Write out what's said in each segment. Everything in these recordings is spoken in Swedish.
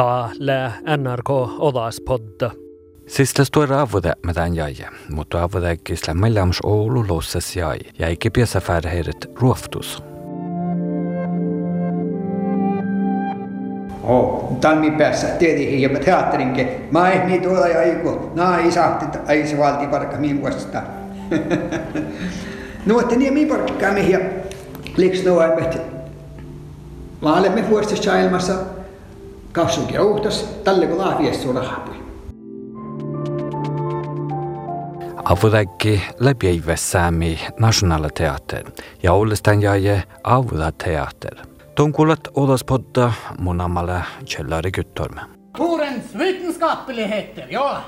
täällä NRK Olaspodda. Sislas tuo me tämän jäi, mutta aavude kisla mellams Oulu losses jäi, ja eikä piässä färheidät ruoftus. Oh, tammi päässä tietenkin, ja teatterinkin. Mä ehmi niin tuolla ja iku, naa isahti, ei se valti parka minun vuosista. no, että niin minun parkkaa mihin, ja liks noin, että mä olemme vuosissa ilmassa, kassukin uhtas tälle kun lahviessu rahapui. Avudäkki läpiäivessämi National Teater ja ollestaan jaje Avuda Teater. Tonkulat Odaspodda mun ammalle Kjellari Guttorm. Ordens vitenskapeligheter, ja.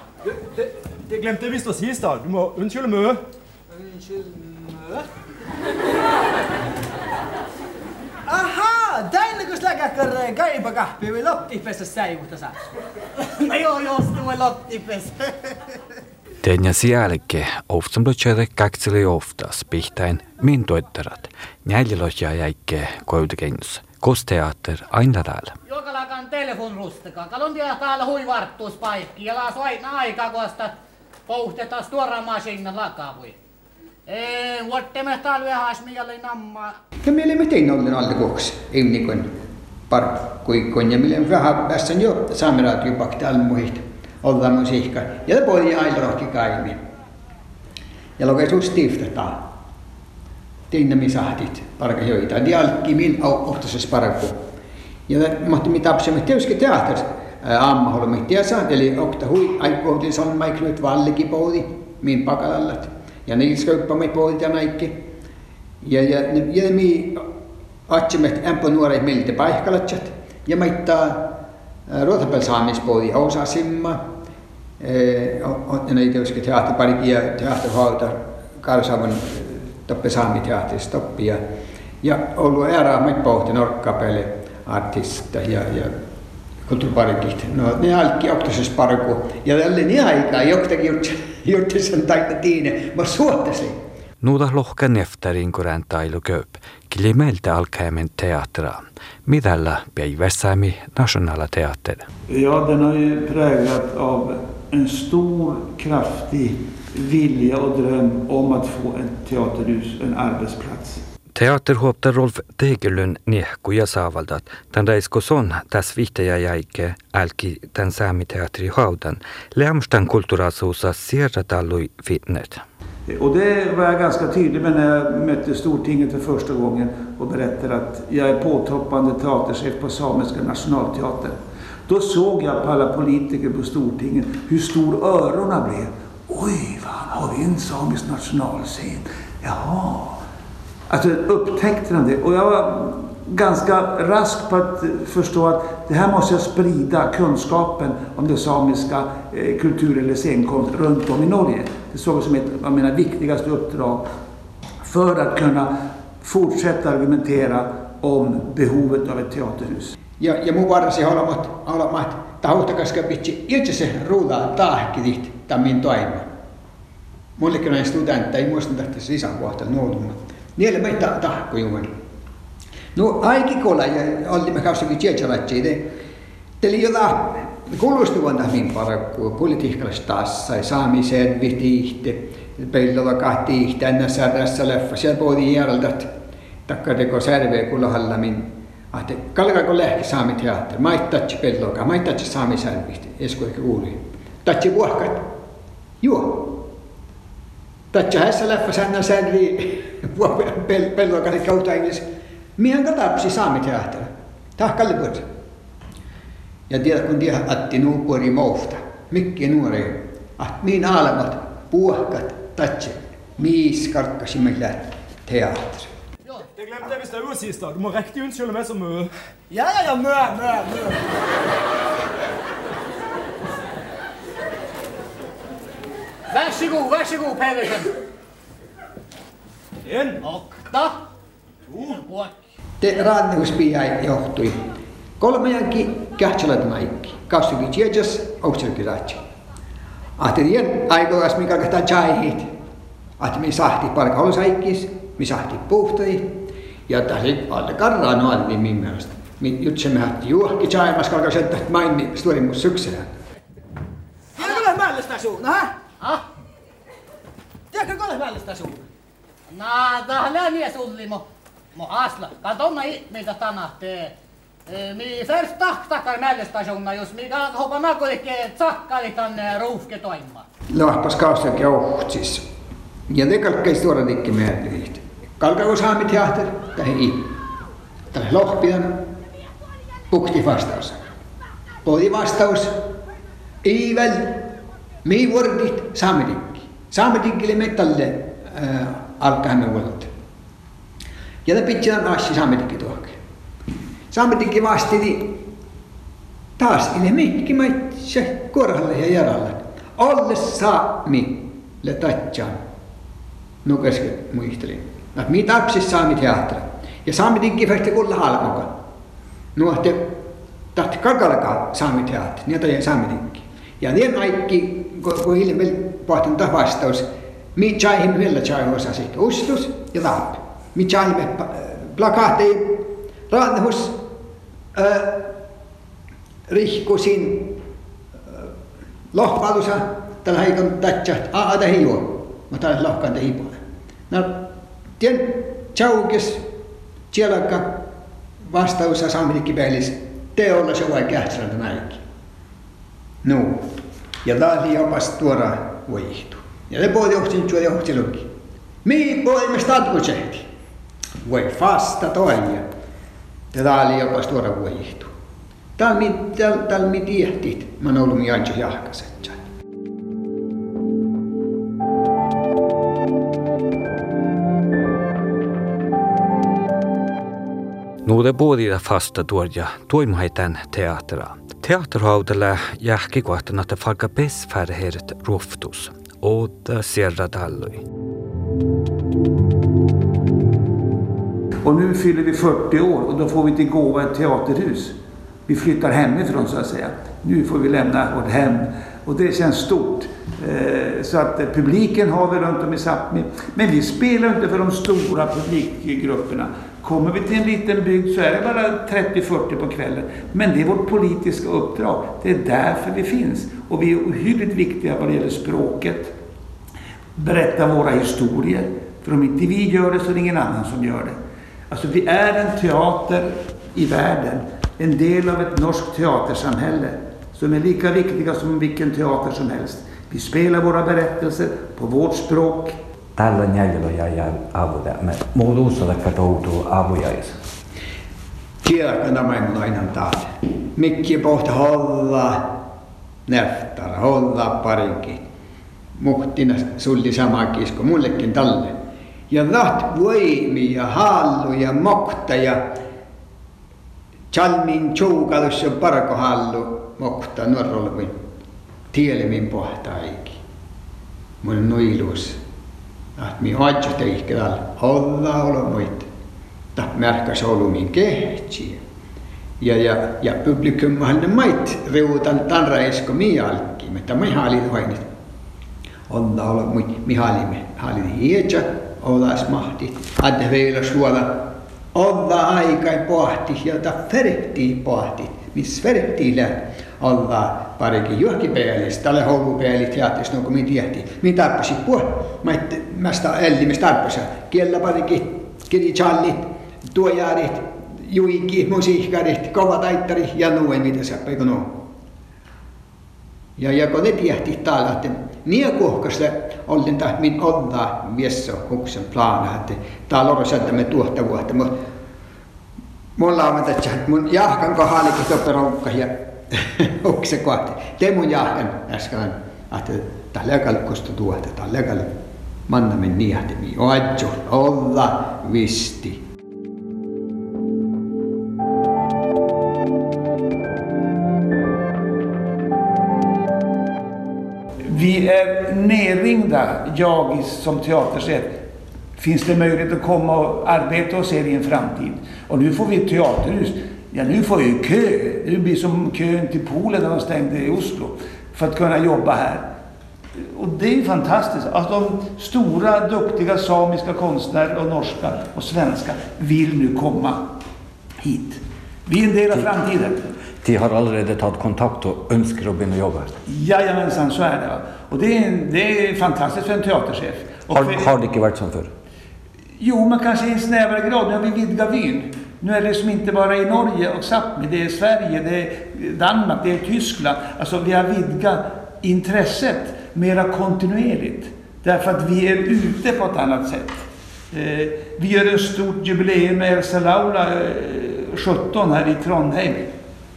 Det, jeg visst å si, Stad. Du må unnskylde mye. Aha, дай nagu släga kõrre käiba kahpi või lottipesest säivuta saa. no joo, joostuma lottipes. Tehnäs jälki ohtsumblutsere käkseli ohtas pihtain min toetterat. Näljilohja jäike kojutekennus. Kosteater aina täällä. Jokalakan telefonrusteka. Kalontia täällä huivarttuuspaikki ja laas aina aikaa, kun sitä pouhtetaan suoraan masinna lakavui. Ei, vuottemme talvehaasmi jolle nammaa. Ja meille me tein ollen alkuvuoksi, evnikon parkkuikon ja meille vähän päässä jo saamelaat jopa talmuhit olla musiikka. Ja poli ailohki kaimi. Ja lokeisuus stiftetaan. Teinne mi sahtit parka joita. Niin Dialkki min ohtosis parku. Ja mahti mi tapsemme teuske teaters Ammaholmi tiesa, eli okta hui aikohti salmaiknut vallikipouli min pakalallat. ja neil ska upp på mig på ja näikki. Ja, ja, ja mi atsemet ämpö nuoret miltä paikalatsat ja maittaa Ruotapel saamispuoli osasimma. Näitä joskin teatteriparikin ja teatterhauta Karsavan toppe saamiteatterissa toppi. Ja, ja ollut ära mit pohti norkkapele artista ja, ja kulttuuriparkit. No ne alki oktosis parku ja tälle niin aikaa joktakin jutsen. Jutti sen taikka tiine. Mä suottasin. Nuuda lohka neftarin kurän tailu köp. Kilimeltä alkäimen teatera. Midällä päivässämi Nationala Teater. Ja, den har ju präglat av en stor, kraftig vilja och dröm om att få ett teaterhus, en arbetsplats. Teaterhuopta Rolf Tegelyn niehkuja saavaldat. Tän reiskoson täs vihtäjä jäike älki tän saamiteatri haudan. Lämstan kulttuurasuusa sierratallui fitnet. Och det var jag ganska tydlig med när jag mötte Stortinget för första gången och berättade att jag är påtoppande teaterchef på Samiska nationalteatern. Då såg jag på alla politiker på Stortinget hur stor öronen blev. Oj, fan, har vi en samisk nationalscen? Jaha. Alltså upptäckte de det. Och jag var ganska rask på att förstå att det här måste jag sprida kunskapen om det samiska eh, kultur eller scenkonst runt om i Norge. Det såg jag som ett av mina viktigaste uppdrag för att kunna fortsätta argumentera om behovet av ett teaterhus. Ja, ja mun varasi olemat, olemat taustakaska pitsi itse se ruudaa tahkidit tämän toima. Mullekin on studentta, ei muista tästä nuolumatta. nielemai ta ta ko yuman no ai ki kola ja alli me kausi ki tietä ratsi de teli jota kuulustuvan tahmin para politiikkalais taas sai saamiseen vihtiihte peillolla kahti tänä särrässä leffa siellä poodi järjeltä takkadeko särveä kulahallamin ahte kalkako lähti saami teatteri maittatsi pelloka maittatsi saami särvihti eskuikki uuri. Tatsi vuohkat. Juo. Tatsi hässä leffa sänä särvii pelloakari kautta englanniksi. Mihän katapsi saami teahtar. Tahkalle puhuta. Ja tiedät kun tiedät, atti nuupori mousta. Mikki nuori. At niin aalemat puohkat tatsi. Miis karkkasi meillä teatteri. Jeg glemte det hvis det er jo sist, da. Du må riktig unnskylde meg så mye. Ja, ja, ja, mø, mø, mø. Vær så god, vær så god, Pedersen. En. Okta. Tuun Tuulkuot. Te rannikus piai johtui. Kolmejanki kähtsälät maikki. Kausikin tiedas, aukselki Ahti Ahterien aikoas mikä kahtaa chaihit. Ahti mi sahti palka on saikkis, mi sahti puhtai. Ja täsit alle karraa noin niin min mielestä. Min jutsemme hatti juohki chaimas kalka senttä mainni suorimus syksyllä. Tiedätkö kolme mällistä suuna, ha? Ah? Tiedätkö kolme mällistä suuna? Nada mies ullimo. Mo asla. Katonna ihmeitä tanahtee. Mi först tahtakar mällestasjonna, jos mi kan hoppa nakulikke tsakkali tänne ruuhke toimma. Lahpas kaustake ohtsis. Ja tegelikult käis tuoda tikki meelde viht. Kalkagu saamit jahter, ta ei. Ta lohpian, pukti vastaus. Poodi vastaus, iivel, mi vorgit saamitikki. Saamitikkile metalle äh, alkaa vuodelta. Ja tämä pitää taas sisämetikin tuokin. Saametikin vasti niin taas ilmeikki se korhalle ja jaralle. Olle saami le tatsaan. No kesken muistelin. No mitä tapsis saami teatteri. Ja saametikin vasta kulla halmokan. No te tahti kakalkaa saami teatteri. Niitä ei saametikin. Ja niin kaikki, kun ilmeisesti vasta vastaus, Min chaihin villatjai osasi ustus ja tahab. Min chaihin me plakaatte raadhus äh, rihkusin äh, lohpalusa tällä heikon tätsät aa tähi juo. Mä tällä lohkaan tähi puolella. No, tien chaukes tjelakka vastausa saaminikki peilissä teolla se voi kähtsältä näinkin. No, ja tämä oli jopas tuora voihtu. Ja le både åkte inte och jag åkte lugg. Mi poimme stadgojehti. Voi fasta toija. Ja tää oli jopa suora vuojihtu. Täällä mi, tääl, tääl mi tiehtit. Mä oon ollut mi aintsu jahkaset. både det fasta tuoja tuimhaitan teatraa. Teaterhaudella jähkikohtana, että falka pesfärherit ruhtus. Åter sierra tallui. Och nu fyller vi 40 år och då får vi till gåva ett teaterhus. Vi flyttar hemifrån så att säga. Nu får vi lämna vårt hem och det känns stort. Eh, så att eh, publiken har vi runt om i Sápmi. Men vi spelar inte för de stora publikgrupperna. Kommer vi till en liten bygd så är det bara 30-40 på kvällen. Men det är vårt politiska uppdrag. Det är därför vi finns. Och vi är ohyggligt viktiga vad det gäller språket. Berätta våra historier. För om inte vi gör det så är det ingen annan som gör det. Alltså vi är en teater i världen. En del av ett norskt teatersamhälle. Som är lika viktiga som vilken teater som helst. Vi spelar våra berättelser på vårt språk. tällä näillä ja ja avuda me muuduussa da katoutu avujais. Tiedätkö nämä nainen taas? Mikki pohta holla näftara, holla parinkin. Muhtina sulli sama kisko, mullekin talle. Ja laht voimi ja hallu ja mokta ja Chalmin tjuukalus ja parko hallu mokta norrolvin. Tielemin pohta aiki. Mul nuilus. Ah, mi hoitsusta ihkeväl, olla olla muita. Ta märkä solumin kehtsiä. Ja, ja, ja publikum mahalle mait reuutan tanra esko mialki, mutta me halin hoinit. Olla olla mi halimme, halin hietsä, olas mahti, adde veillä suola. Olla aikai pohti, ja ta ferehtii pohti, mis ferehtii lähti olla parikin juhkipeelis, tälle houlupeelit teattis, no kun minä tiehti. Minä tarppasin puh, mä mä sitä elli, mä tarppasin. Kiellä parikin kirichallit, tuojaarit, juiki, musiikkarit, kova taittari ja nuoi mitä se no. Ja, ja kun ne tiehti täällä, että Nia kuhkasta olin taas min olla viesso huksen plana, että täällä on me tuotta vuotta, mutta mulla on että mun jahkan kohdallikin toperoukka ja hukse kohti. Te mun jahkan äsken, että täällä tuota tuotta, täällä manna men niahtemi, oadjo, olla visti. Vi är nerringda, jag som teaterchef. Finns det möjlighet att komma och arbeta hos er i en framtid? Och nu får vi ett teaterhus. Ja, nu får vi kö. Det blir som kön till poolen när de stängde i Oslo. För att kunna jobba här. Och det är ju fantastiskt. Att de stora, duktiga samiska konstnärer och norska och svenska vill nu komma hit. Vi är en del av framtiden. De har allerede tagit kontakt och önskar att börja jobba. Jajamensan, så är det. Och det är, det är fantastiskt för en teaterchef. Och Har, för- har det inte varit som förr? Jo, men kanske i en snävare grad. Nu har vi vidgat vyn. Nu är det som inte bara i Norge och Sápmi, det är Sverige, det är Danmark, det är Tyskland. Alltså vi har vidgat intresset mera kontinuerligt. Därför att vi är ute på ett annat sätt. Eh, vi gör ett stort jubileum med Elsa Laula eh, 17 här i Trondheim.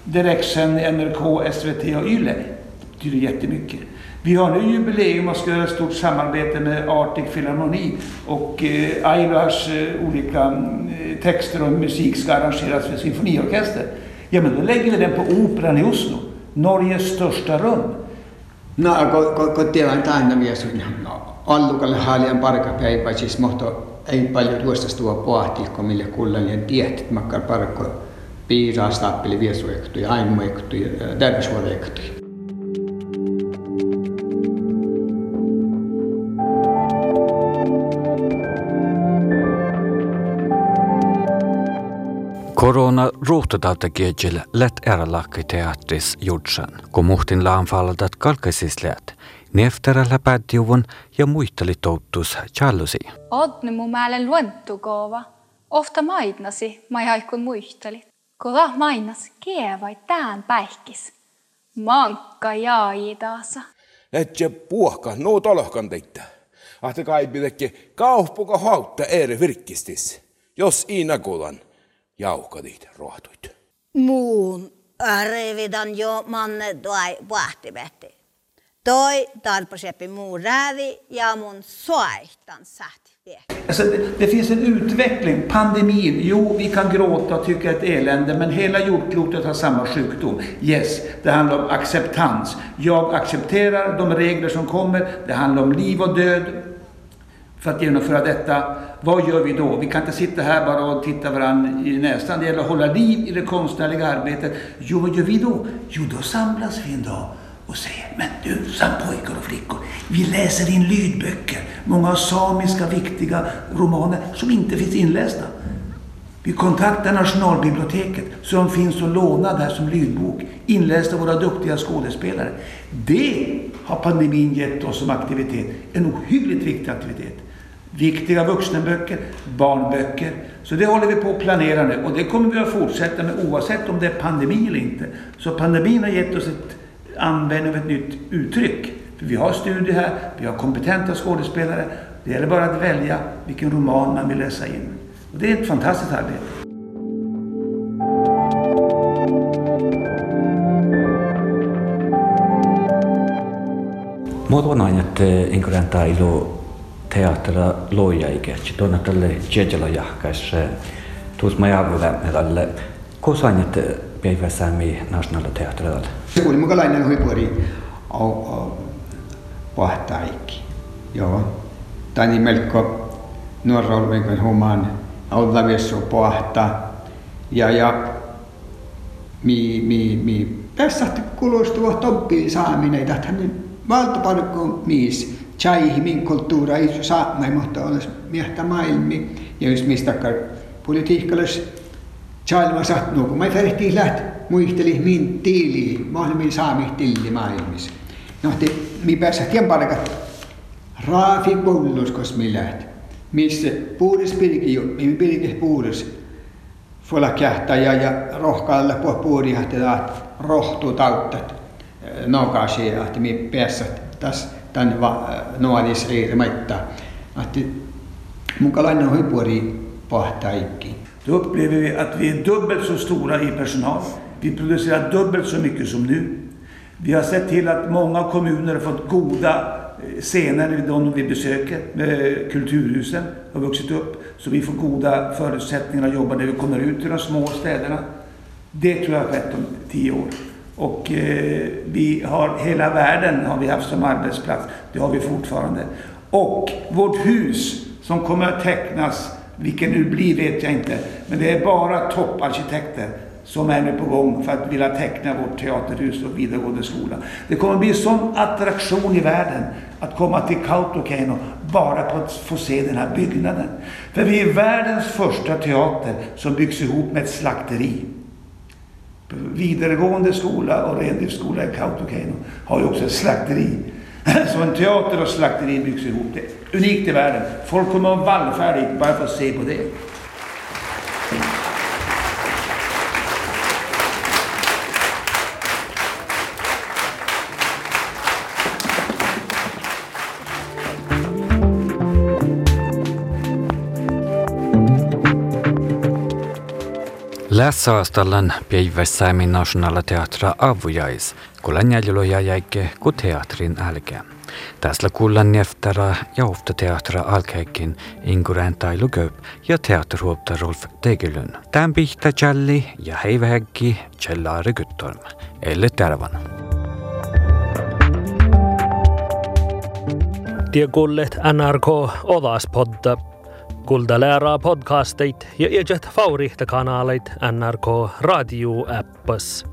Direktsänd i NRK, SVT och YLE. Det betyder jättemycket. Vi har nu jubileum och ska göra ett stort samarbete med Arctic Philharmoni och eh, Ailars eh, olika eh, texter och musik ska arrangeras för symfoniorkester. Ja, men då lägger vi den på Operan i Oslo, Norges största rum. No, kun, kun, kun tiedän aina mies, no, allukalle haalian parkapäivä, siis mohto ei paljon tuosta tuo pohti, kun mille kullallien tiet, että makkar parkko piiraa stappeli viesuektu ja ainoektu eh, Korona ruuhtadata kiedjel lät eralakki teatris jutsan, kun muhtin laanfalladat kalkasis lät. Nefterällä päätjuvun ja muitteli touttus jallusi. Odne mu määlen luentukoova. Ofta mainasi, ma ei haikun muisteli. Kola mainas kievai tään päihkis. Mankka jaai taasa. Etse puhka, no tolohkan teitä. Ahte kai pitäkki kauppuka hautta eri virkistis. Jos iinakulan. kuulan. Jauhkadit rohtuit. muun revidan jo manne toi vahtivetti. Toi talpaseppi muu räädi ja mun soihtan sähti. Alltså, det, det finns en utveckling. Pandemin, jo, vi kan gråta och tycka ett elände, men hela jordklotet har samma sjukdom. Yes, det handlar om acceptans. Jag accepterar de regler som kommer. Det handlar om liv och död. För att genomföra detta, vad gör vi då? Vi kan inte sitta här bara och titta varandra i näsan. Det gäller att hålla liv i det konstnärliga arbetet. Jo, vad gör vi då? Jo, då samlas vi en dag och säger, men du, samt pojkar och flickor, vi läser in lydböcker. Många samiska viktiga romaner som inte finns inlästa. Vi kontaktar Nationalbiblioteket som finns att låna där som lydbok, inlästa av våra duktiga skådespelare. Det har pandemin gett oss som aktivitet, en ohyggligt viktig aktivitet. Viktiga vuxenböcker, barnböcker. Så det håller vi på att planera nu och det kommer vi att fortsätta med oavsett om det är pandemi eller inte. Så pandemin har gett oss ett användning av ett nytt uttryck. För vi har studier här, vi har kompetenta skådespelare. Det gäller bara att välja vilken roman man vill läsa in. Det er är ett fantastiskt arbete. Muut on aina, että eh, inkuren tailu teattera loja ikäksi, tuonne tälle Jejala jahkaissa, tuus mä jäävillä meille, kusan, että päivä säämi nationaali teatterilla. Se oli mukalainen huipuri pahtaikki, joo. Tani melko nuorolven kuin humaan aulaviessu pahta. Ja, ja mi, mi, mi. Tässä kuulostuu toppiin saaminen, että hän valtaparkko mies. Chai min kulttuura ei saa, mutta olisi miehtä maailmi. Ja jos mistä politiikkalais Chalva sattuu, kun mä ferehtiin läht, muisteli min tiili, maailmin saami tilli maailmissa. No, te, mi päässä tien parkat, raafi pullus, kos mi läht. Missä puudus pirki, mi pirki puudus. Fulla kähtä ja, ja rohkaalle puh puudi, että rohtuu tauttat. Nokasi, että mi päässä tässä tän nuolis riirmaittaa. Että mukalainen huippuori pahtaikki. Då upplever vi att vi är dubbelt så stora i personal. Vi producerar dubbelt så mycket som nu. Vi har sett till att många kommuner har fått goda eh, scener, de vi besöker, eh, kulturhusen har vuxit upp. Så vi får goda förutsättningar att jobba när vi kommer ut till de små städerna. Det tror jag har skett om tio år. Och eh, vi har hela världen har vi haft som arbetsplats. Det har vi fortfarande. Och vårt hus som kommer att tecknas vilken nu blir vet jag inte. Men det är bara topparkitekter som är nu på gång för att vilja teckna vårt teaterhus och vidaregående skola. Det kommer bli en sån attraktion i världen att komma till Kautokeino bara på att få se den här byggnaden. För vi är världens första teater som byggs ihop med ett slakteri. Vidaregående skola och rendriftsskola i Kautokeino har ju också ett slakteri. Så en teater och slakteri byggs ihop. Det är unikt i världen. Folk kommer att vallfärda dit bara för att se på det. Lässaastallan päivässämin nationaalteatra avujais, kun jäljellä jäike ku teatrin älkeä. Tässä kuullaan neftära ja ofta teatra alkeikin Inguren Tailu ja teatruopta Rolf Tegelyn. Tämän pihtä Jalli ja heivähäkki Jallaari Gyttorm. Elle tervan. Tiekullet NRK Odas kuulda Läära podcasteid ja jälgida favoriitkanaleid NRK raadioäppas